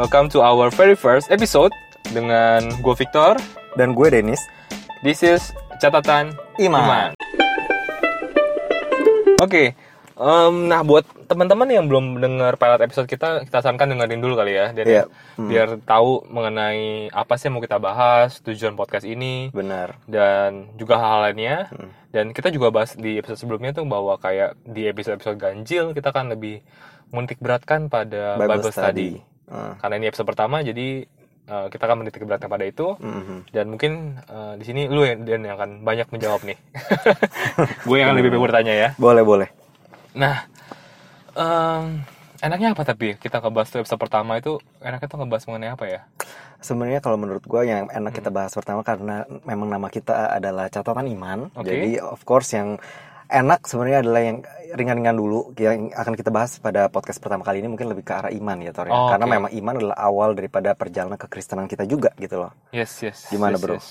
Welcome to our very first episode dengan gue Victor. Dan gue Dennis. This is catatan Iman. Oke, em, nah buat teman-teman yang belum dengar pilot episode kita, kita sarankan dengerin dulu kali ya, Dan Iya. biar tahu mengenai apa sih yang mau kita bahas, tujuan podcast ini, Benar. dan juga hal lainnya. Hmm. Dan kita juga bahas di episode sebelumnya tuh bahwa kayak di episode-episode ganjil kita kan lebih menitik beratkan pada Bible, study. Hmm. Karena ini episode pertama, jadi uh, kita akan menitik beratkan pada itu. Mhm. Dan mungkin uh, di sini lu yang, Dan yang akan banyak menjawab nih. Gue yang lebih banyak bertanya ya. Boleh, boleh. Nah, em, enaknya apa tapi kita ngebahas tuh episode pertama itu enaknya tuh ngebahas mengenai apa ya? Sebenarnya kalau menurut gue yang enak Hmm. kita bahas pertama karena memang nama kita adalah catatan iman. Oke. Jadi of course yang enak sebenarnya adalah yang ringan-ringan dulu yang akan kita bahas pada podcast pertama kali ini mungkin lebih ke arah iman ya Tor ya. Oh, Karena oke. memang iman adalah awal daripada perjalanan kekristenan kita juga gitu loh. Yes, yes. Gimana, yes, bro? yes.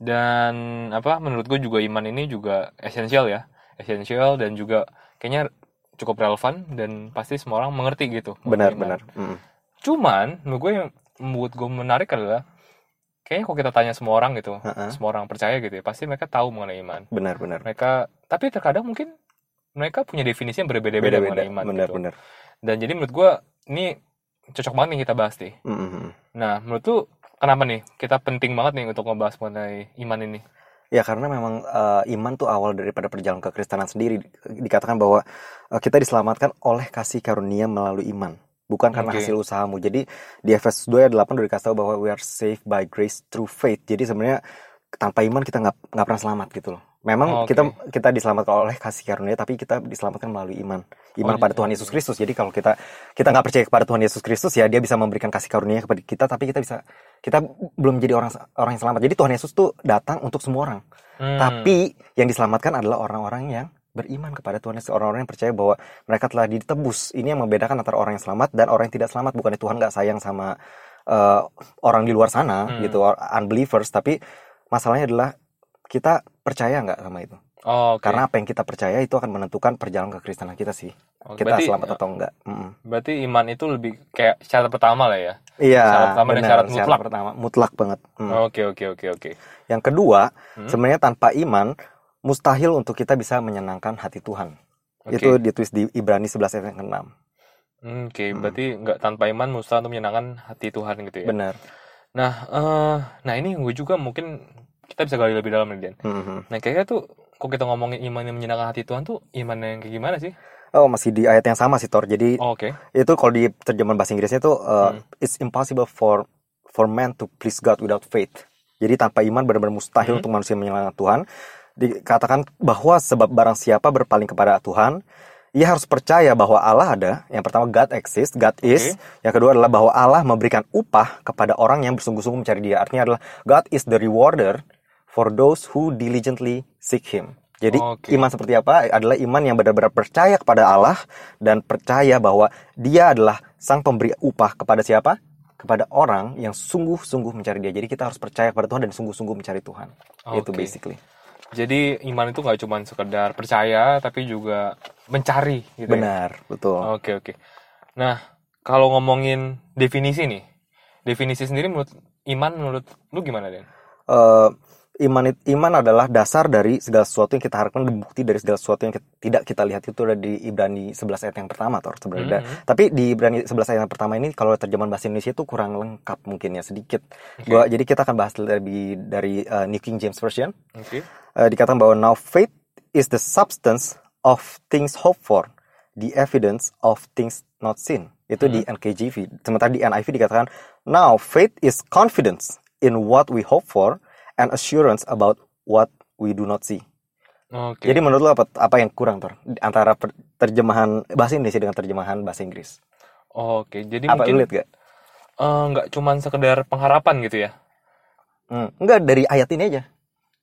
Dan apa menurut gue juga iman ini juga esensial ya. Esensial dan juga kayaknya cukup relevan dan pasti semua orang mengerti gitu. Benar, benar. Mm. Cuman menurut gue yang membuat gue menarik adalah kayaknya kalau kita tanya semua orang gitu, Ha-ha. semua orang percaya gitu ya, pasti mereka tahu mengenai iman. Benar, benar. Mereka tapi terkadang mungkin mereka punya definisi yang berbeda-beda Beda-beda. mengenai iman Benar, gitu. benar. Dan jadi menurut gue ini cocok banget nih kita bahas nih. Mhm. Nah, menurut lu kenapa nih kita penting banget nih untuk ngebahas mengenai iman ini? Ya karena memang eh, iman tuh awal daripada perjalanan kekristenan sendiri. Dikatakan bahwa eh, kita diselamatkan oleh kasih karunia melalui iman, bukan karena Oke. hasil usahamu. Jadi di Efesus 2 ayat 8 udah dikasih tahu bahwa we are saved by grace through faith. Jadi sebenarnya tanpa iman kita nggak nggak pernah selamat gitu loh. Memang Oke. kita kita diselamatkan oleh kasih karunia, tapi kita diselamatkan melalui iman, iman Oh, pada iya. Tuhan Yesus Kristus. Jadi kalau kita kita nggak percaya kepada Tuhan Yesus Kristus ya, Dia bisa memberikan kasih karunia kepada kita, tapi kita bisa kita belum jadi orang orang yang selamat. Jadi Tuhan Yesus tuh datang untuk semua orang. Hmm, Tapi yang diselamatkan adalah orang-orang yang beriman kepada Tuhan Yesus, orang-orang yang percaya bahwa mereka telah ditebus. Ini yang membedakan antara orang yang selamat dan orang yang tidak selamat. Bukannya Tuhan nggak sayang sama eh, orang di luar sana, Hmm. gitu, unbelievers. Tapi masalahnya adalah kita percaya nggak sama itu? oh, oke. Karena apa yang kita percaya itu akan menentukan perjalanan kekristenan kita sih. Oke, Kita berarti, selamat atau enggak? Mm-mm. Berarti iman itu lebih kayak syarat pertama lah ya. Iya, Syarat pertama dan syarat mutlak. pertama, mutlak banget. Mm. Oke, oke, oke, oke. Yang kedua, Hmm. sebenarnya tanpa iman mustahil untuk kita bisa menyenangkan hati Tuhan. Oke. Itu ditulis di Ibrani 11 ayat yang ke-6. Hmm, Oke, Hmm. berarti nggak tanpa iman mustahil untuk menyenangkan hati Tuhan gitu ya. Benar. Nah, eh, nah ini gue juga mungkin kita bisa gali lebih dalam nih, Dan. Mhm. Nah, kayaknya tuh kok kita ngomongin iman yang menyenangkan hati Tuhan tuh iman yang kayak gimana sih? Oh, masih di ayat yang sama sih Tor. Jadi Oh, Oke. itu kalau di terjemahan bahasa Inggrisnya itu uh, Hmm. it's impossible for for man to please God without faith. Jadi tanpa iman benar-benar mustahil Hmm. untuk manusia menyenangkan Tuhan. Dikatakan bahwa sebab barang siapa berpaling kepada Tuhan, ia harus percaya bahwa Allah ada. Yang pertama God exists, God is. Yang kedua adalah bahwa Allah memberikan upah kepada orang yang bersungguh-sungguh mencari Dia. Artinya adalah God is the rewarder for those who diligently seek Him. Jadi Oke. iman seperti apa? Adalah iman yang benar-benar percaya kepada Allah dan percaya bahwa Dia adalah Sang Pemberi upah kepada siapa? Kepada orang yang sungguh-sungguh mencari Dia. Jadi kita harus percaya kepada Tuhan dan sungguh-sungguh mencari Tuhan. Itu Oke. basically. Jadi iman itu nggak cuma sekedar percaya, tapi juga mencari gitu ya. Benar, betul. Oke oke. Nah kalau ngomongin definisi nih, definisi sendiri menurut iman menurut lu gimana Den? Eh, iman iman adalah dasar dari segala sesuatu yang kita harapkan dan bukti dari segala sesuatu yang kita- tidak kita lihat itu ada di Ibrani 11 ayat yang pertama Tor sebenarnya. Mhm. Tapi di Ibrani 11 ayat yang pertama ini kalau terjemahan bahasa Indonesia itu kurang lengkap mungkin ya sedikit. Gua jadi kita akan bahas dari dari eh, New King James Version. Oke. Eh, dikatakan bahwa now faith is the substance of things hoped for, the evidence of things not seen. Itu di NKJV. Sementara di NIV dikatakan now faith is confidence in what we hope for and assurance about what we do not see. Oke. Jadi menurut lo apa apa yang kurang Tor antara per- terjemahan bahasa Indonesia dengan terjemahan bahasa Inggris? Oke. Jadi apa mungkin lihat gak? eh, nggak cuman sekedar pengharapan gitu ya? Hmm, enggak dari ayat ini aja.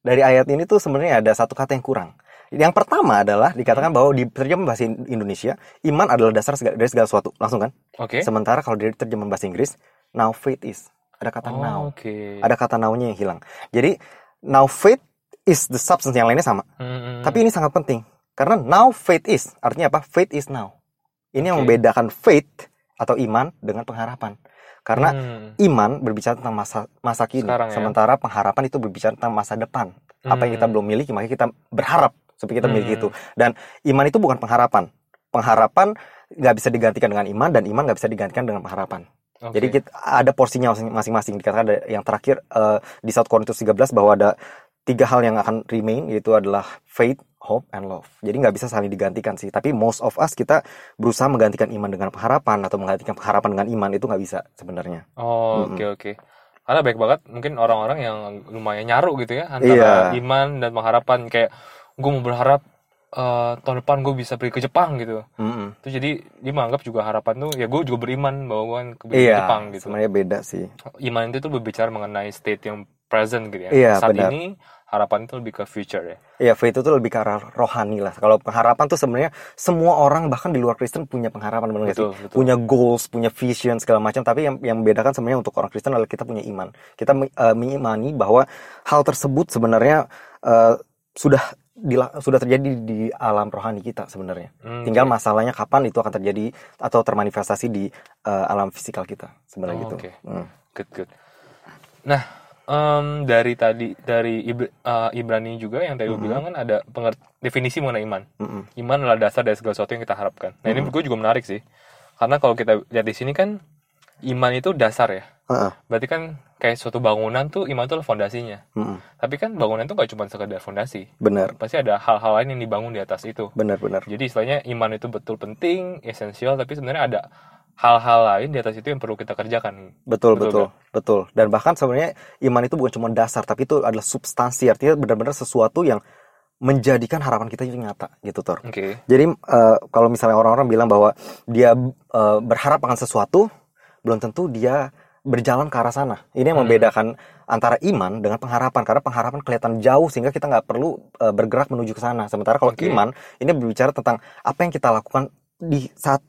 Dari ayat ini tuh sebenarnya ada satu kata yang kurang. Yang pertama adalah dikatakan bahwa di terjemahan bahasa Indonesia, iman adalah dasar segala, dari segala sesuatu. Langsung kan? Oke. Sementara kalau dari terjemahan bahasa Inggris, now faith is. Ada kata Oh, now. Oke. Ada kata now-nya yang hilang. Jadi, now faith is the substance yang lainnya sama. Hmm, Tapi ini sangat penting. Karena now faith is. Artinya apa? Faith is now. Ini yang Oke. membedakan faith atau iman dengan pengharapan. Karena Hmm. iman berbicara tentang masa masa kini, Sekarang ya. sementara pengharapan itu berbicara tentang masa depan. Apa yang kita Hmm. belum miliki, makanya kita berharap supaya kita miliki Hmm. itu. Dan iman itu bukan pengharapan. Pengharapan nggak bisa digantikan dengan iman dan iman nggak bisa digantikan dengan pengharapan. Oke. Jadi kita ada porsinya masing- masing-masing. Dikatakan ada yang terakhir eh, di 1 Korintus 13 bahwa ada tiga hal yang akan remain yaitu adalah faith, hope, and love. Jadi nggak bisa saling digantikan sih. Tapi most of us kita berusaha menggantikan iman dengan pengharapan atau menggantikan pengharapan dengan iman itu nggak bisa sebenarnya. Oh, oke oke. Karena baik banget mungkin orang-orang yang lumayan nyaru gitu ya Iya. antara iman dan pengharapan kayak gue mau berharap eh, tahun depan gue bisa pergi ke Jepang gitu. Mm-mm. Itu jadi dia menganggap juga harapan tuh ya gue juga beriman bahwa gue akan ke Iya, Jepang gitu. sebenarnya beda sih. Iman itu tuh berbicara mengenai state yang present gitu ya. Iya, Saat benar. ini harapan itu lebih ke future ya. Iya, faith itu lebih ke arah rohani lah. Kalau pengharapan tuh sebenarnya semua orang bahkan di luar Kristen punya pengharapan benar nggak sih? Betul, betul. Punya goals, punya vision segala macam. Tapi yang yang membedakan sebenarnya untuk orang Kristen adalah kita punya iman. Kita eh, mengimani bahwa hal tersebut sebenarnya eh, sudah dila- sudah terjadi di alam rohani kita sebenarnya. Hmm, Tinggal masalahnya kapan itu akan terjadi atau termanifestasi di eh, alam fisikal kita sebenarnya Oh, gitu. oke. Hmm. Good, good. Nah, em, dari tadi dari eh, Ibrani juga yang tadi lu Mhm. bilang kan ada definisi mengenai iman. Mm-mm. Iman adalah dasar dari segala sesuatu yang kita harapkan. Nah, ini gue juga menarik sih. Karena kalau kita lihat di sini kan iman itu dasar ya. Heeh. Berarti kan kayak suatu bangunan tuh iman itu adalah fondasinya. Mm-mm. Tapi kan bangunan itu gak cuma sekedar fondasi. Benar, Pasti ada hal-hal lain yang dibangun di atas itu. benar, benar. Jadi istilahnya iman itu betul penting, esensial, tapi sebenarnya ada hal-hal lain di atas itu yang perlu kita kerjakan. Betul, Betul betul, betul. Dan bahkan sebenarnya iman itu bukan cuma dasar, tapi itu adalah substansi. Artinya benar-benar sesuatu yang menjadikan harapan kita itu nyata, gitu, Tor. Oke. Jadi eh, kalau misalnya orang-orang bilang bahwa dia eh, berharap akan sesuatu, belum tentu dia berjalan ke arah sana. Ini yang Hmm. membedakan antara iman dengan pengharapan. Karena pengharapan kelihatan jauh sehingga kita nggak perlu eh, bergerak menuju ke sana. Sementara kalau Oke. iman ini berbicara tentang apa yang kita lakukan di saat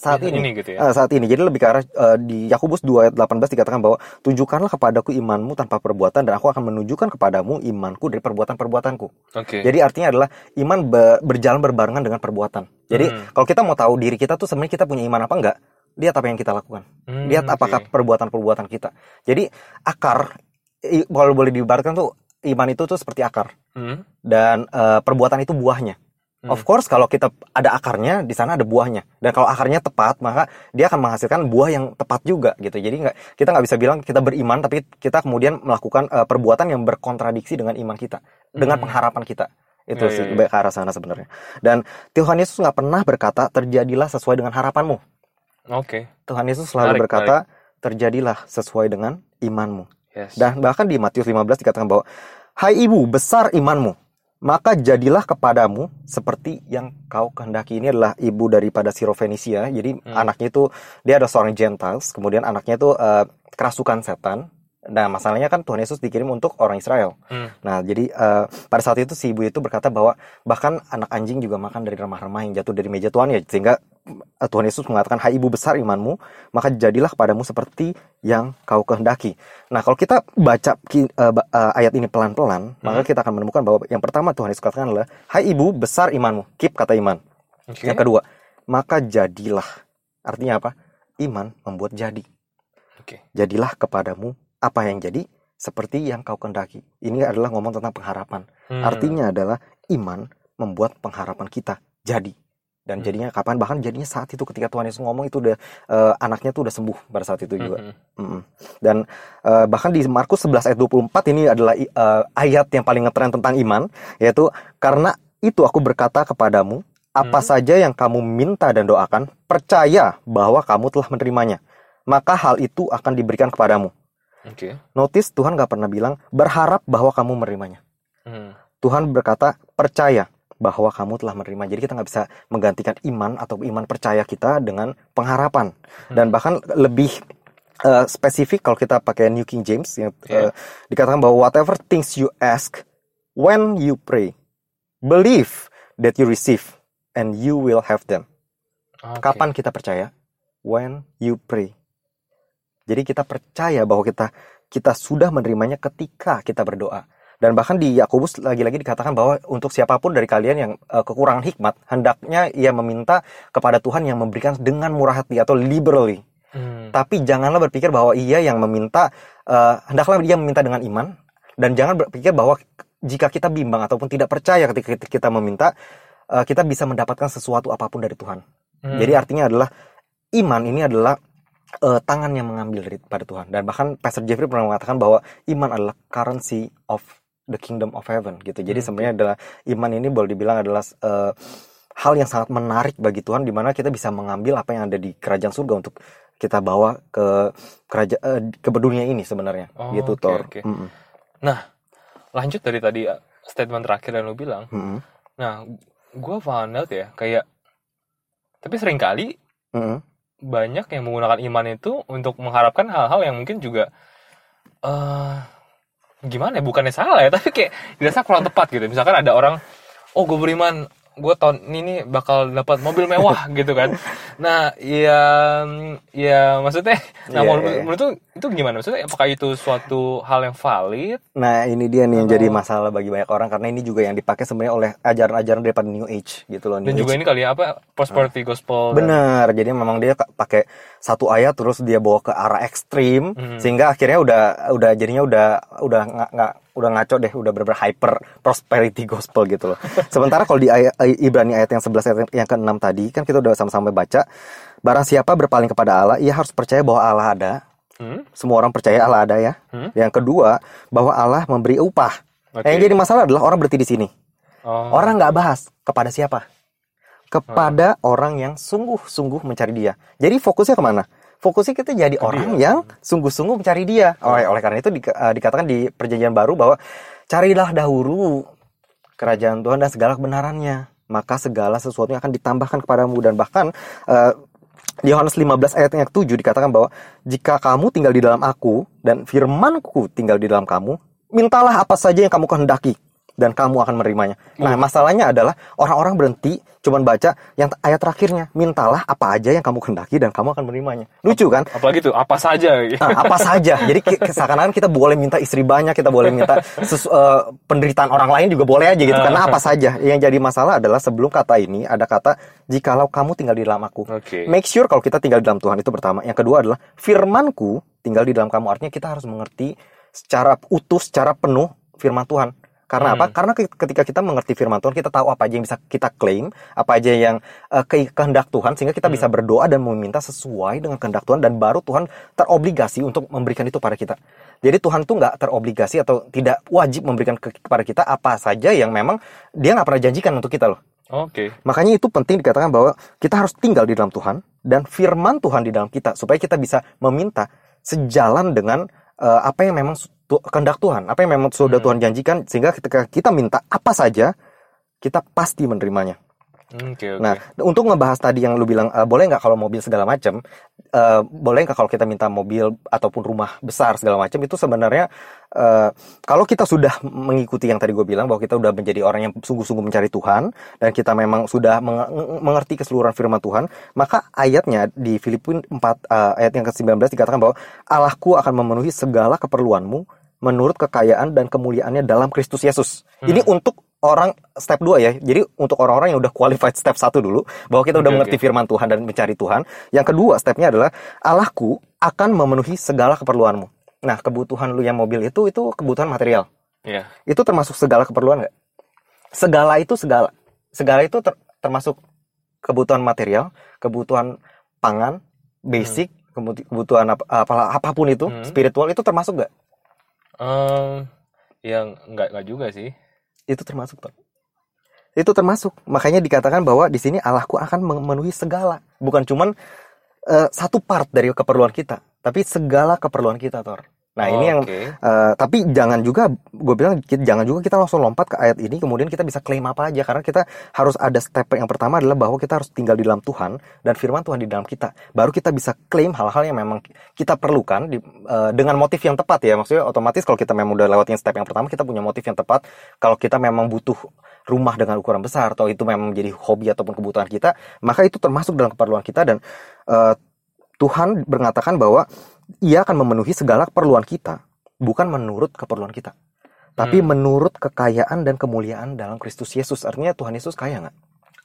saat Ini, ini. gitu ya. Eh, saat ini. Jadi lebih ke arah eh, di Yakobus 2 ayat 18 dikatakan bahwa tunjukkanlah kepadaku imanmu tanpa perbuatan dan aku akan menunjukkan kepadamu imanku dari perbuatan-perbuatanku. Oke. Jadi artinya adalah iman be- berjalan berbarengan dengan perbuatan. Jadi Hmm. kalau kita mau tahu diri kita tuh sebenarnya kita punya iman apa enggak, lihat apa yang kita lakukan. Hmm, Lihat apakah perbuatan-perbuatan kita. Jadi akar kalau boleh diibaratkan tuh iman itu tuh seperti akar Hmm, dan eh, perbuatan itu buahnya. Hmm. Of course kalau kita ada akarnya, di sana ada buahnya. Dan kalau akarnya tepat, maka dia akan menghasilkan buah yang tepat juga gitu. Jadi nggak kita nggak bisa bilang kita beriman tapi kita kemudian melakukan eh, perbuatan yang berkontradiksi dengan iman kita, dengan Hmm. pengharapan kita. Itu Iya, sih iya. ke arah sana sebenarnya. Dan Tuhan Yesus nggak pernah berkata terjadilah sesuai dengan harapanmu. Oke. Tuhan Yesus selalu Menarik, berkata terjadilah sesuai dengan imanmu. Yes. Dan bahkan di Matius 15 dikatakan bahwa Hai ibu, besar imanmu. Maka jadilah kepadamu seperti yang kau kehendaki. Ini adalah ibu daripada Sirofenisia. Jadi Hmm. anaknya itu dia ada seorang Gentiles, kemudian anaknya itu eh, kerasukan setan. Nah, masalahnya kan Tuhan Yesus dikirim untuk orang Israel. Hmm. Nah, jadi eh, pada saat itu si ibu itu berkata bahwa bahkan anak anjing juga makan dari remah-remah yang jatuh dari meja Tuhan ya. Sehingga eh, Tuhan Yesus mengatakan, Hai ibu besar imanmu, maka jadilah kepadamu seperti yang kau kehendaki. Nah, kalau kita baca eh, eh, ayat ini pelan-pelan, maka kita akan menemukan bahwa yang pertama Tuhan Yesus katakan adalah, Hai ibu besar imanmu, keep kata iman. Oke. Yang kedua, maka jadilah. Artinya apa? Iman membuat jadi. Oke. Jadilah kepadamu apa yang jadi seperti yang kau kehendaki. Ini adalah ngomong tentang pengharapan. Hmm. Artinya adalah iman membuat pengharapan kita jadi. Dan Hmm. jadinya kapan? Bahkan jadinya saat itu ketika Tuhan Yesus ngomong itu udah eh, anaknya tuh udah sembuh pada saat itu juga. Hmm. Mm-mm. Dan eh, bahkan di Markus 11 ayat 24 ini adalah eh, ayat yang paling ngetren tentang iman, yaitu karena itu aku berkata kepadamu, apa Hmm. saja yang kamu minta dan doakan, percaya bahwa kamu telah menerimanya. Maka hal itu akan diberikan kepadamu. Oke. Notice Tuhan gak pernah bilang berharap bahwa kamu menerimanya. Hmm. Tuhan berkata percaya bahwa kamu telah menerima. Jadi kita nggak bisa menggantikan iman atau iman percaya kita dengan pengharapan. Dan Hmm. bahkan lebih eh, spesifik kalau kita pakai New King James yang Yeah. dikatakan bahwa whatever things you ask when you pray, believe that you receive and you will have them. Oke. Kapan kita percaya? When you pray. Jadi kita percaya bahwa kita kita sudah menerimanya ketika kita berdoa. Dan bahkan di Yakobus lagi-lagi dikatakan bahwa untuk siapa pun dari kalian yang eh, kekurangan hikmat, hendaknya ia meminta kepada Tuhan yang memberikan dengan murah hati atau liberally. Hmm. Tapi janganlah berpikir bahwa ia yang meminta, eh, hendaklah dia meminta dengan iman, dan jangan berpikir bahwa jika kita bimbang ataupun tidak percaya ketika kita- meminta, eh, kita bisa mendapatkan sesuatu apa pun dari Tuhan. Hmm. Jadi artinya adalah iman ini adalah eh, tangan yang mengambil daripada Tuhan. Dan bahkan Pastor Jeffrey pernah mengatakan bahwa iman adalah currency of the kingdom of heaven gitu. Jadi Hmm, sebenarnya adalah iman ini boleh dibilang adalah eh, hal yang sangat menarik bagi Tuhan di mana kita bisa mengambil apa yang ada di kerajaan surga untuk kita bawa ke kerajaan ke dunia ini sebenarnya Oh, gitu oke, Thor. oke. Mm-mm. lanjut dari tadi uh, statement terakhir yang lu bilang Mm-mm. nah gue found out ya kayak tapi sering kali Mm-mm. banyak yang menggunakan iman itu untuk mengharapkan hal-hal yang mungkin juga eh gimana ya? Bukannya salah ya tapi kayak dirasa kurang tepat gitu. Misalkan ada orang oh gue beriman gue tahun ini bakal dapat mobil mewah gitu kan nah ya ya maksudnya nah Iya, menurut, iya. menurut itu gimana maksudnya apakah itu suatu hal yang valid Nah ini dia nih yang Atau- jadi masalah bagi banyak orang karena ini juga yang dipakai sebenarnya oleh ajaran-ajaran daripada New Age gitu loh. dan New juga Age. ini kali ya apa prosperity gospel dan- Bener, jadi memang dia ka- pakai satu ayat terus dia bawa ke arah ekstrim Hmm. sehingga akhirnya udah udah jadinya udah udah nggak udah ngaco deh, udah bener hyper prosperity gospel gitu loh. Sementara kalau di ayat, Ibrani ayat yang 11 ayat yang ke-6 tadi kan kita udah sama-sama baca, barang siapa berpaling kepada Allah, ia harus percaya bahwa Allah ada. Hmm? Semua orang percaya Allah ada ya. Hmm? Yang kedua, bahwa Allah memberi upah. Oke. Yang jadi masalah adalah orang berhenti di sini. Oh. Orang nggak bahas kepada siapa? Kepada orang yang sungguh-sungguh mencari dia. Jadi fokusnya ke mana? Fokusnya kita jadi orang yang sungguh-sungguh mencari dia. Oleh, oleh karena itu di- eh, dikatakan di perjanjian baru bahwa carilah dahulu kerajaan Tuhan dan segala kebenarannya. Maka segala sesuatu yang akan ditambahkan kepadamu. Dan bahkan eh, di Yohanes 15 ayat yang ke-7 dikatakan bahwa jika kamu tinggal di dalam aku dan firmanku tinggal di dalam kamu, mintalah apa saja yang kamu kehendaki dan kamu akan menerimanya. Nah, masalahnya adalah orang-orang berhenti cuman baca yang ayat terakhirnya, mintalah apa aja yang kamu kehendaki dan kamu akan menerimanya. Lucu kan? apalagi tuh apa saja Nah, apa saja. Jadi seakan-akan kita boleh minta istri banyak, kita boleh minta sesu- eh, penderitaan orang lain juga boleh aja gitu. Karena apa saja. Yang jadi masalah adalah sebelum kata ini ada kata jikalau kamu tinggal di dalam aku. Oke. Make sure kalau kita tinggal di dalam Tuhan itu pertama. Yang kedua adalah firmanku tinggal di dalam kamu. Artinya kita harus mengerti secara utuh, secara penuh firman Tuhan. Karena apa? Hmm. Karena ke- ketika kita mengerti firman Tuhan, kita tahu apa aja yang bisa kita klaim, apa aja yang ke- kehendak Tuhan, sehingga kita bisa berdoa dan meminta sesuai dengan kehendak Tuhan, dan baru Tuhan terobligasi untuk memberikan itu pada kita. Jadi Tuhan tuh nggak terobligasi atau tidak wajib memberikan ke- kepada kita apa saja yang memang dia nggak pernah janjikan untuk kita loh. Oke. Makanya itu penting dikatakan bahwa kita harus tinggal di dalam Tuhan dan firman Tuhan di dalam kita supaya kita bisa meminta sejalan dengan eh, apa yang memang tu- kehendak Tuhan, apa yang memang sudah Hmm. Tuhan janjikan sehingga ketika kita minta apa saja kita pasti menerimanya. Oke, oke. Nah, untuk ngebahas tadi yang lu bilang eh, boleh nggak kalau mobil segala macam, eh, boleh nggak kalau kita minta mobil ataupun rumah besar segala macam itu sebenarnya eh, kalau kita sudah mengikuti yang tadi gue bilang bahwa kita udah menjadi orang yang sungguh-sungguh mencari Tuhan dan kita memang sudah menge- mengerti keseluruhan firman Tuhan, maka ayatnya di Filipin 4 eh, ayat yang ke-19 dikatakan bahwa Allahku akan memenuhi segala keperluanmu menurut kekayaan dan kemuliaannya dalam Kristus Yesus. Ini untuk orang step 2 ya. Jadi untuk orang-orang yang udah qualified step 1 dulu bahwa kita udah mengerti firman Tuhan dan mencari Tuhan. Yang kedua stepnya adalah Allahku akan memenuhi segala keperluanmu. Nah, kebutuhan lu yang mobil itu itu kebutuhan material. Iya. Itu termasuk segala keperluan nggak? Segala itu segala. Segala itu ter- termasuk kebutuhan material, kebutuhan pangan, basic, kebutu- kebutuhan apa, apa- apa pun itu, Hmm. spiritual itu termasuk nggak? Em, yang enggak enggak juga sih. Itu termasuk Ton. Itu termasuk. Makanya dikatakan bahwa di sini Allahku akan memenuhi segala, bukan cuman eh, satu part dari keperluan kita, tapi segala keperluan kita, Tor. Nah, ini yang Oke. Eh, tapi jangan juga gue bilang jangan juga kita langsung lompat ke ayat ini kemudian kita bisa klaim apa aja karena kita harus ada step yang pertama adalah bahwa kita harus tinggal di dalam Tuhan dan firman Tuhan di dalam kita. Baru kita bisa klaim hal-hal yang memang kita perlukan di- eh, dengan motif yang tepat ya. Maksudnya otomatis kalau kita memang udah lewatin step yang pertama kita punya motif yang tepat. Kalau kita memang butuh rumah dengan ukuran besar atau itu memang menjadi hobi ataupun kebutuhan kita maka itu termasuk dalam keperluan kita dan eh, Tuhan mengatakan bahwa ia akan memenuhi segala keperluan kita, bukan menurut keperluan kita, tapi Hmm. menurut kekayaan dan kemuliaan dalam Kristus Yesus. Artinya Tuhan Yesus kaya nggak?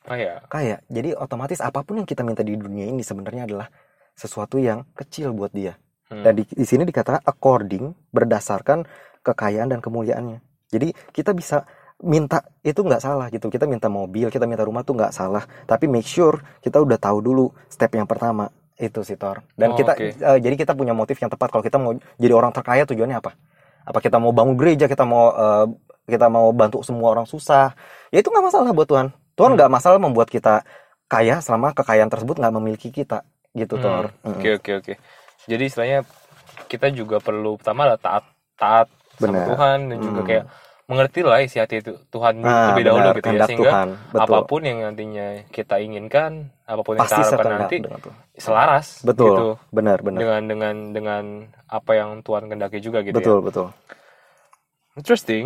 Kaya. Kaya. Jadi otomatis apa pun yang kita minta di dunia ini sebenarnya adalah sesuatu yang kecil buat dia. Hmm. Dan di, di sini dikatakan according berdasarkan kekayaan dan kemuliaannya. Jadi kita bisa minta itu nggak salah gitu. Kita minta mobil, kita minta rumah tuh nggak salah. Tapi make sure kita udah tahu dulu step yang pertama itu sih Tor. Dan Oh, kita oke. eh, jadi kita punya motif yang tepat kalau kita mau jadi orang terkaya tujuannya apa? Apa kita mau bangun gereja, kita mau eh, kita mau bantu semua orang susah? Ya itu nggak masalah buat Tuhan. Tuhan Hmm. nggak masalah membuat kita kaya selama kekayaan tersebut nggak memiliki kita gitu Tor. Hmm, Mm. Oke oke oke. Jadi istilahnya kita juga perlu pertama adalah taat taat sama Benar. Tuhan dan juga Hmm. kayak mengerti lah isi hati itu Tuhan Nah, lebih dahulu benar, gitu ya sehingga Tuhan. Betul. apa pun yang nantinya kita inginkan, apa pun yang Pasti kita harapkan nanti selaras Betul. gitu Benar, benar. dengan dengan dengan apa yang Tuhan kehendaki juga gitu betul, ya. betul. Interesting.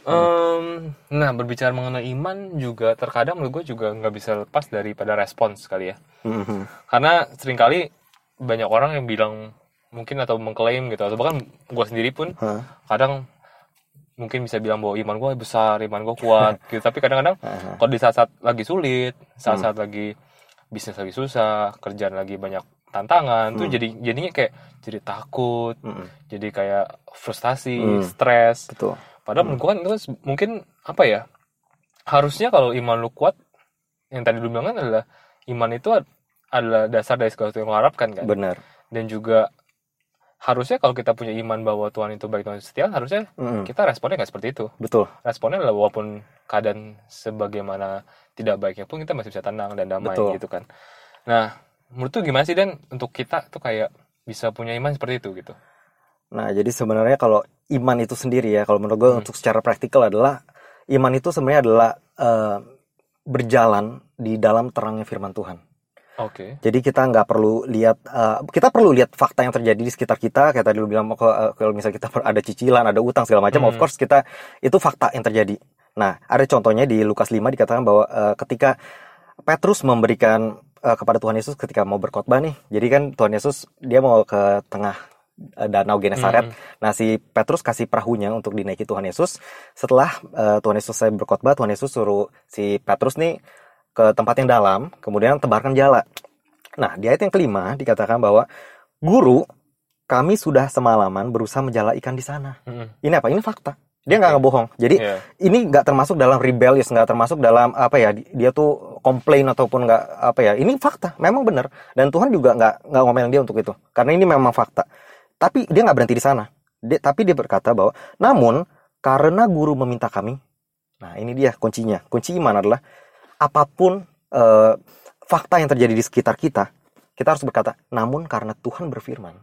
Em, nah berbicara mengenai iman juga terkadang menurut gue juga nggak bisa lepas daripada respons kali ya. Mhm. karena sering kali banyak orang yang bilang mungkin atau mengklaim gitu atau bahkan gue sendiri pun Hah? kadang mungkin bisa bilang bahwa iman gue besar iman gue kuat gitu tapi kadang-kadang kalau di saat-saat lagi sulit saat-saat lagi bisnis lagi susah kerjaan lagi banyak tantangan tuh jadi jadinya kayak jadi takut Mm-mm. jadi kayak frustasi Hmm. stres Betul. Padahal menurut gua kan itu mungkin apa ya? Harusnya kalau iman lu kuat, yang tadi lu bilang kan adalah iman itu ad- adalah dasar dari segala sesuatu yang lu harapkan kan. Benar. Dan juga harusnya kalau kita punya iman bahwa Tuhan itu baik Tuhan setia, harusnya Mm-mm. kita responnya nggak seperti itu. Betul. Responnya adalah walaupun keadaan sebagaimana tidak baiknya pun kita masih bisa tenang dan damai Betul. gitu kan. Nah, menurut tuh gimana sih dan untuk kita tuh kayak bisa punya iman seperti itu gitu. Nah, jadi sebenarnya kalau iman itu sendiri ya, kalau menurut gue Hmm. untuk secara praktikal adalah iman itu sebenarnya adalah eh, berjalan di dalam terangnya firman Tuhan. Oke. Jadi kita nggak perlu lihat, eh, kita perlu lihat fakta yang terjadi di sekitar kita. Kayak tadi lu bilang kalau eh, kalau misalnya kita ada cicilan, ada utang segala macam, Hmm. of course kita itu fakta yang terjadi. Nah, ada contohnya di Lukas 5 dikatakan bahwa eh, ketika Petrus memberikan eh, kepada Tuhan Yesus ketika mau berkhotbah nih. Jadi kan Tuhan Yesus dia mau ke tengah danau Genesaret. Hmm. Nah, si Petrus kasih perahunya untuk dinaiki Tuhan Yesus. Setelah eh, Tuhan Yesus selesai berkhotbah, Tuhan Yesus suruh si Petrus nih ke tempat yang dalam, kemudian tebarkan jala. Nah, di ayat yang kelima dikatakan bahwa guru kami sudah semalaman berusaha menjala ikan di sana. Mm-mm. Ini apa? Ini fakta. Dia nggak ngebohong. Jadi Iya. ini nggak termasuk dalam rebellious, nggak termasuk dalam apa ya? di- Dia tuh komplain ataupun nggak apa ya? Ini fakta, memang benar. Dan Tuhan juga nggak nggak ngomelin dia untuk itu, karena ini memang fakta. Tapi dia nggak berhenti di sana. Dia, tapi dia berkata bahwa, namun karena guru meminta kami, nah ini dia kuncinya. Kunci iman adalah apa pun eh, fakta yang terjadi di sekitar kita, kita harus berkata, namun karena Tuhan berfirman.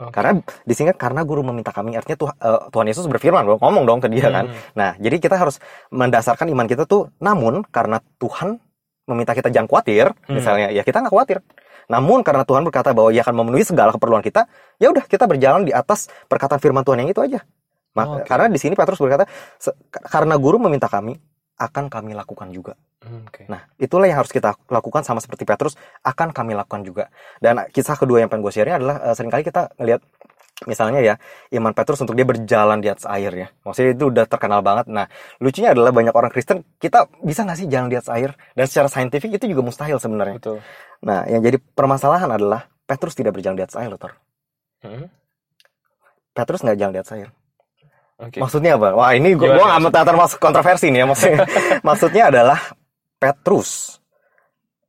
Oke. Karena di sini kan karena guru meminta kami, artinya Tuh- eh, Tuhan Yesus berfirman, dong, ngomong dong ke dia kan. Hmm. Nah, jadi kita harus mendasarkan iman kita tuh, namun karena Tuhan meminta kita jangan khawatir, Hmm. misalnya, ya kita nggak khawatir. Namun karena Tuhan berkata bahwa ia akan memenuhi segala keperluan kita, ya udah kita berjalan di atas perkataan firman Tuhan yang itu aja. Ma- Oh, oke. Karena di sini Petrus berkata, "Se- karena guru meminta kami, akan kami lakukan juga. Hmm, Oke. Nah, itulah yang harus kita lakukan sama seperti Petrus, akan kami lakukan juga. Dan kisah kedua yang pengen gue sharing adalah eh, sering kali kita ngelihat misalnya ya iman Petrus untuk dia berjalan di atas air ya. Maksudnya itu udah terkenal banget. Nah, lucunya adalah banyak orang Kristen kita bisa nggak sih jalan di atas air? Dan secara saintifik itu juga mustahil sebenarnya. Betul. Nah, yang jadi permasalahan adalah Petrus tidak berjalan di atas air, loh, Tor. Hmm, Petrus nggak jalan di atas air. Oke. Maksudnya apa? Wah, ini gue gak termasuk kontroversi nih ya maksudnya. maksudnya adalah Petrus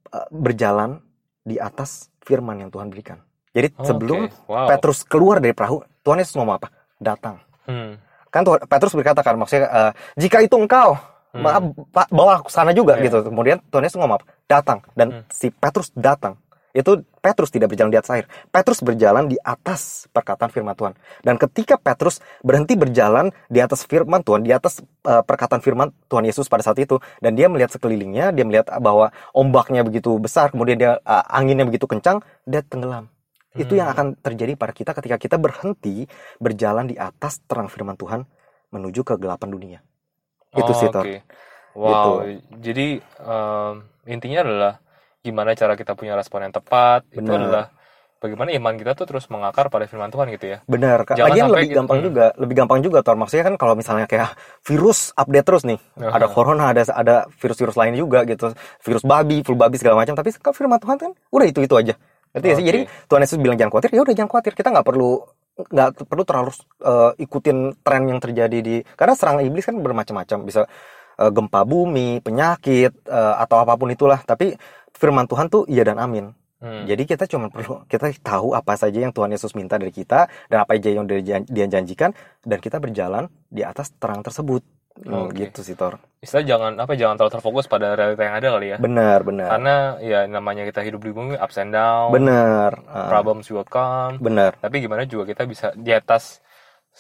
eh, berjalan di atas firman yang Tuhan berikan. Jadi Oh, sebelum oke. Wow. Petrus keluar dari perahu, Tuhan Yesus ngomong apa? Datang. Hmm. Kan Tuhan, Petrus berkata kan maksudnya eh, jika itu engkau Hmm. ma- pa- bawa aku sana juga Iya. gitu. Kemudian Tuhan Yesus ngomong apa? Datang dan Hmm. si Petrus datang. Itu Petrus tidak berjalan di atas air. Petrus berjalan di atas perkataan firman Tuhan. Dan ketika Petrus berhenti berjalan di atas firman Tuhan, di atas eh, perkataan firman Tuhan Yesus pada saat itu, dan dia melihat sekelilingnya, dia melihat bahwa ombaknya begitu besar, kemudian dia eh, anginnya begitu kencang, dia tenggelam. Itu yang Hmm. akan terjadi pada kita ketika kita berhenti berjalan di atas terang firman Tuhan menuju kegelapan dunia. Itu Oh, sih, Tor. oke. Wow. Jadi em, intinya adalah gimana cara kita punya respon yang tepat. Itu Benar. adalah bagaimana iman kita tuh terus mengakar pada firman Tuhan gitu ya. Benar. Jangan Lagian sampai lebih gitu, gampang hmm. juga, lebih gampang juga Tor. Maksudnya kan kalau misalnya kayak virus update terus nih. Aha. Ada corona, ada ada virus-virus lain juga gitu. Virus babi, flu babi segala macam, tapi kalau firman Tuhan kan udah itu-itu aja. Ngerti nggak sih? Oke. Jadi Tuhan Yesus bilang jangan khawatir, ya udah jangan khawatir. Kita nggak perlu nggak perlu terlalu eh, ikutin tren yang terjadi di karena serangan iblis kan bermacam-macam bisa eh, gempa bumi, penyakit eh, atau apa pun itulah. Tapi firman Tuhan tuh iya dan amin. Hmm. Jadi kita cuma perlu kita tahu apa saja yang Tuhan Yesus minta dari kita dan apa aja yang dia jan- dia janjikan dan kita berjalan di atas terang tersebut. Hmm, Oke. Gitu sih Tor. Istilah jangan apa jangan terlalu terfokus pada realita yang ada kali ya. Benar, benar. Karena ya namanya kita hidup di bumi ups and down, Benar. Ah, problems will come. benar. Tapi gimana juga kita bisa di atas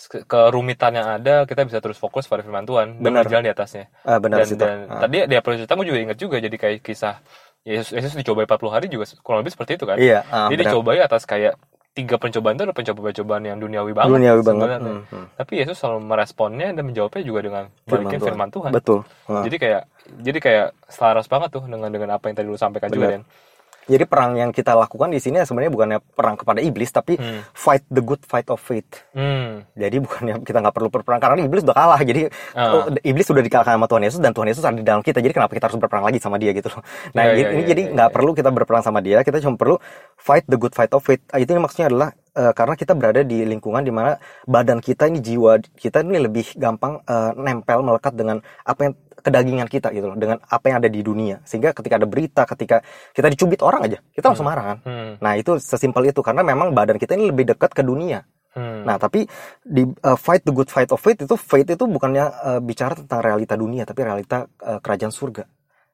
ke- kerumitan yang ada, kita bisa terus fokus pada firman Tuhan dan Benar. berjalan di atasnya. Ah, benar dan sih Tor. dan Ah. tadi di Apple cerita gue juga ingat juga jadi kayak kisah Yesus, Yesus dicobai 40 hari juga kurang lebih seperti itu kan. Iya, ah, Dia benar. dicobai atas kayak tiga pencobaan itu adalah pencobaan-pencobaan yang duniawi banget. Duniawi banget. Hmm, hmm. Tapi Yesus selalu meresponnya dan menjawabnya juga dengan Firman Tuhan. firman Tuhan. Betul. Ah. Jadi kayak jadi kayak selaras banget tuh dengan dengan apa yang tadi lu sampaikan juga Benar. Dan. Jadi perang yang kita lakukan di sini sebenarnya bukannya perang kepada iblis, tapi Hmm. fight the good fight of faith. Hmm. Jadi bukannya kita nggak perlu berperang karena iblis udah kalah. Jadi oh, iblis sudah dikalahkan sama Tuhan Yesus dan Tuhan Yesus ada di dalam kita. Jadi kenapa kita harus berperang lagi sama dia gitu loh. Nah, Iya, ini ini iya, jadi iya, nggak iya. perlu kita berperang sama dia. Kita cuma perlu fight the good fight of faith. Ah, Itu maksudnya adalah eh, karena kita berada di lingkungan di mana badan kita ini jiwa kita ini lebih gampang eh, nempel melekat dengan apa yang kedagingan kita gitu loh, dengan apa yang ada di dunia. Sehingga ketika ada berita, ketika kita dicubit orang aja, kita langsung marah kan. Hmm. Nah, itu sesimpel itu karena memang badan kita ini lebih dekat ke dunia. Hmm. Nah, tapi di uh, fight the good fight of faith itu faith itu bukannya uh, bicara tentang realita dunia, tapi realita uh, kerajaan surga.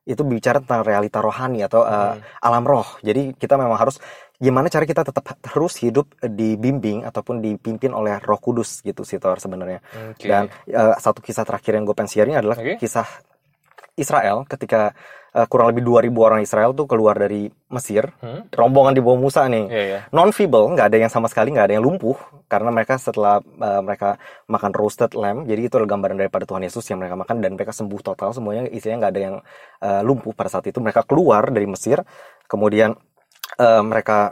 Itu bicara tentang realita rohani atau uh, Hmm. alam roh. Jadi kita memang harus gimana cara kita tetap terus hidup dibimbing ataupun dipimpin oleh Roh Kudus gitu sih sebenarnya. Oke. Dan uh, satu kisah terakhir yang gue pengen adalah Oke. kisah Israel ketika uh, kurang lebih 2000 orang Israel tuh keluar dari Mesir, Hmm? rombongan di bawah Musa nih Iya, iya. non feeble nggak ada yang sama sekali nggak ada yang lumpuh karena mereka setelah uh, mereka makan roasted lamb jadi itu adalah gambaran daripada Tuhan Yesus yang mereka makan dan mereka sembuh total semuanya isinya nggak ada yang uh, lumpuh pada saat itu mereka keluar dari Mesir kemudian uh, mereka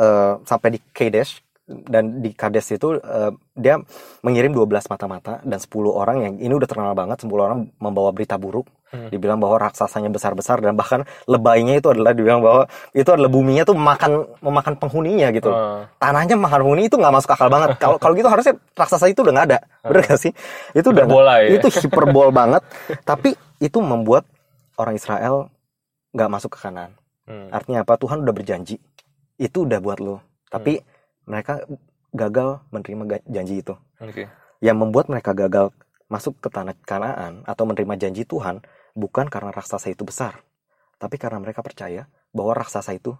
uh, sampai di Kadesh dan di Kades itu uh, dia mengirim 12 mata-mata dan 10 orang yang ini udah terkenal banget 10 orang membawa berita buruk. Hmm. dibilang bahwa raksasanya besar-besar dan bahkan lebaynya itu adalah dibilang bahwa itu adalah buminya tuh makan memakan penghuninya gitu Ah. tanahnya makan penghuni itu nggak masuk akal banget. Kalau kalau gitu harusnya raksasa itu udah nggak ada. Bener gak sih? Itu udah Hiperbola ya? itu hiperbol banget. Tapi itu membuat orang Israel nggak masuk ke kanan. Hmm. artinya apa? Tuhan udah berjanji. Itu udah buat lo tapi mereka gagal menerima janji itu Oke. yang membuat mereka gagal masuk ke tanah Kanaan atau menerima janji Tuhan bukan karena raksasa itu besar, tapi karena mereka percaya bahwa raksasa itu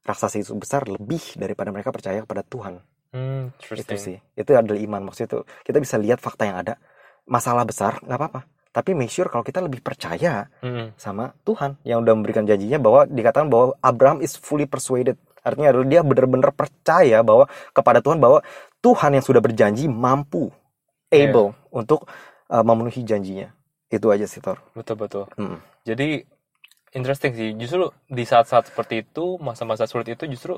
raksasa itu besar lebih daripada mereka percaya kepada Tuhan. Hmm, Itu sih. Itu adalah iman maksudnya itu. Kita bisa lihat fakta yang ada. Masalah besar nggak apa-apa. Tapi make sure kalau kita lebih percaya Hmm. sama Tuhan yang udah memberikan janjinya bahwa dikatakan bahwa Abraham is fully persuaded. Artinya adalah dia benar-benar percaya bahwa kepada Tuhan bahwa Tuhan yang sudah berjanji mampu able untuk uh, memenuhi janjinya. Itu aja sih Tor. Betul betul. Mm. Jadi interesting sih. Justru di saat-saat seperti itu, masa-masa sulit itu justru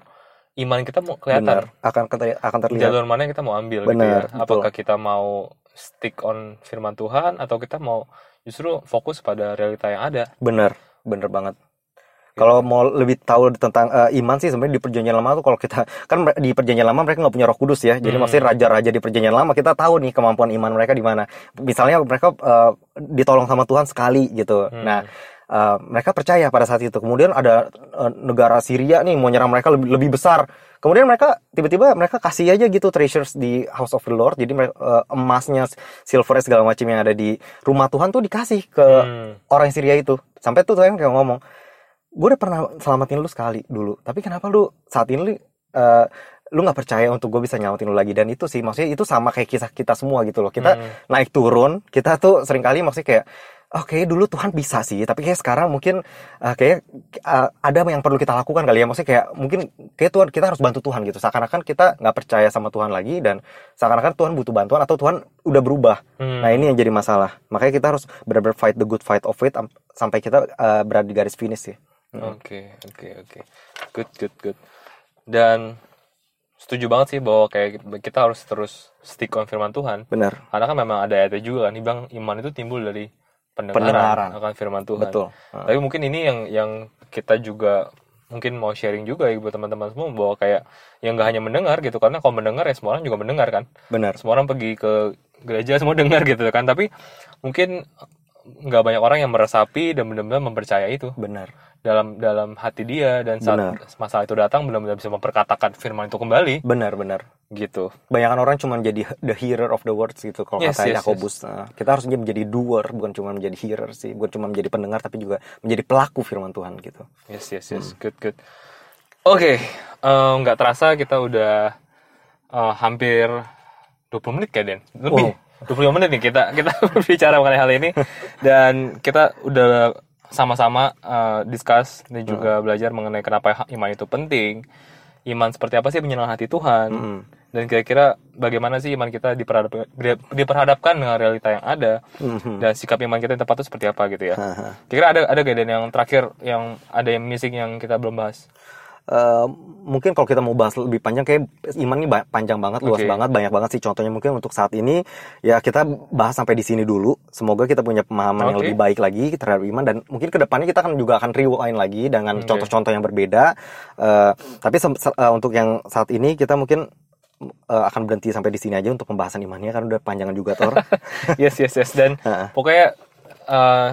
iman kita mau kelihatan. Benar. Akan akan terlihat. Jalur mana yang kita mau ambil Benar, gitu ya. Apakah kita mau stick on firman Tuhan atau kita mau justru fokus pada realita yang ada. Benar, benar banget. Kalau mau lebih tahu tentang uh, iman sih sebenarnya di perjanjian lama tuh kalau kita kan di perjanjian lama mereka nggak punya Roh Kudus ya. Jadi Hmm. maksudnya raja-raja di perjanjian lama kita tahu nih kemampuan iman mereka di mana. Misalnya mereka uh, ditolong sama Tuhan sekali gitu. Hmm. Nah, uh, mereka percaya pada saat itu. Kemudian ada uh, negara Syria nih mau nyerang mereka lebih, lebih besar. Kemudian mereka tiba-tiba mereka kasih aja gitu treasures di House of the Lord. Jadi uh, emasnya, silver segala macam yang ada di rumah Tuhan tuh dikasih ke Hmm. orang Syria itu. Sampai tuh Tuhan kayak ngomong, gue udah pernah selamatin lu sekali dulu, tapi kenapa lu saat ini uh, lu nggak percaya untuk gue bisa nyelamatin lu lagi dan itu sih maksudnya itu sama kayak kisah kita semua gitu loh kita Hmm. naik turun kita tuh sering kali maksudnya kayak oke dulu Tuhan bisa sih tapi kayak sekarang mungkin uh, kayak uh, ada yang perlu kita lakukan kali ya maksudnya kayak mungkin kayak Tuhan kita harus bantu Tuhan gitu seakan-akan kita nggak percaya sama Tuhan lagi dan seakan-akan Tuhan butuh bantuan atau Tuhan udah berubah Hmm. Nah ini yang jadi masalah. Makanya kita harus benar-benar fight the good fight of faith am- sampai kita uh, berada di garis finish sih. Oke, oke, oke. Good, good, good. Dan setuju banget sih bahwa kayak kita harus terus stick on firman Tuhan. Benar. Karena kan memang ada ayatnya juga kan, dibilang iman itu timbul dari pendengaran, Pendengaran. akan firman Tuhan. Betul. Uh, Tapi mungkin ini yang yang kita juga mungkin mau sharing juga ya buat teman-teman semua bahwa kayak yang nggak hanya mendengar gitu karena kalau mendengar ya semua orang juga mendengar kan Benar. semua orang pergi ke gereja semua dengar gitu kan tapi mungkin nggak banyak orang yang meresapi dan benar-benar mempercayai itu. Benar. dalam dalam hati dia dan saat Benar. masalah itu datang benar-benar bisa memperkatakan firman itu kembali. Benar, benar. gitu. Banyakan orang cuma jadi the hearer of the words gitu kalau Yes, kata yes, Yakobus. Nah, kita harus menjadi doer bukan cuma menjadi hearer sih, bukan cuma menjadi pendengar tapi juga menjadi pelaku firman Tuhan gitu. yes yes yes. Good good. Oke em, nggak terasa kita udah eh, hampir 20 menit kayak Den? Lebih 25 menit nih kita kita berbicara mengenai hal ini. Dan kita udah sama-sama eh, discuss dan juga belajar mengenai kenapa iman itu penting. Iman seperti apa sih menyenangkan hati Tuhan? Mm. dan kira-kira bagaimana sih iman kita diperhadap, diperhadapkan dengan realita yang ada? Mhm. dan sikap iman kita yang tepat itu seperti apa gitu ya? Haha. kira ada ada gak Dan yang terakhir yang ada yang missing yang kita belum bahas Mungkin kalau kita mau bahas lebih panjang kayak iman ini panjang banget, luas Oke. banget, banyak banget sih contohnya mungkin untuk saat ini ya kita bahas sampai di sini dulu. Semoga kita punya pemahaman yang Oke. lebih baik lagi terhadap iman dan mungkin ke depannya kita akan juga akan rewind lagi dengan contoh-contoh yang berbeda. Eh, tapi eh, untuk yang saat ini kita mungkin eh, akan berhenti sampai di sini aja untuk pembahasan imannya karena udah panjangan juga Tor. yes yes yes dan pokoknya eh,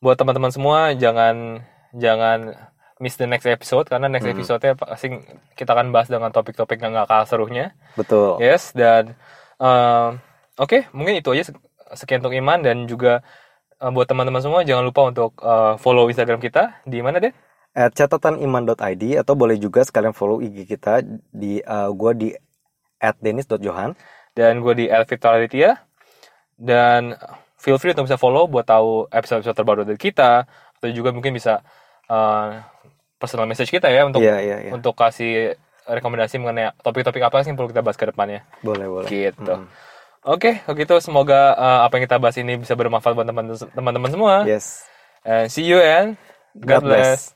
buat teman-teman semua jangan jangan miss the next episode karena next episode-nya pasti kita akan bahas dengan topik-topik yang gak kalah serunya. Betul. yes dan eh, oke mungkin itu aja sek- sekian untuk iman dan juga eh, buat teman-teman semua jangan lupa untuk eh, follow Instagram kita. Di mana deh At catataniman.id atau boleh juga sekalian follow IG kita di eh, gua di @denis.johan. dan gue di Elvita Aditya. Dan feel free untuk bisa follow buat tahu episode-episode terbaru dari kita. Atau juga mungkin bisa uh, personal message kita ya untuk Iya, iya, iya. untuk kasih rekomendasi mengenai topik-topik apa sih yang perlu kita bahas ke depannya Boleh, boleh. gitu. Mm. Oke, kalau gitu semoga uh, apa yang kita bahas ini bisa bermanfaat buat teman- teman-teman semua. Yes. And see you and God, God bless. bless.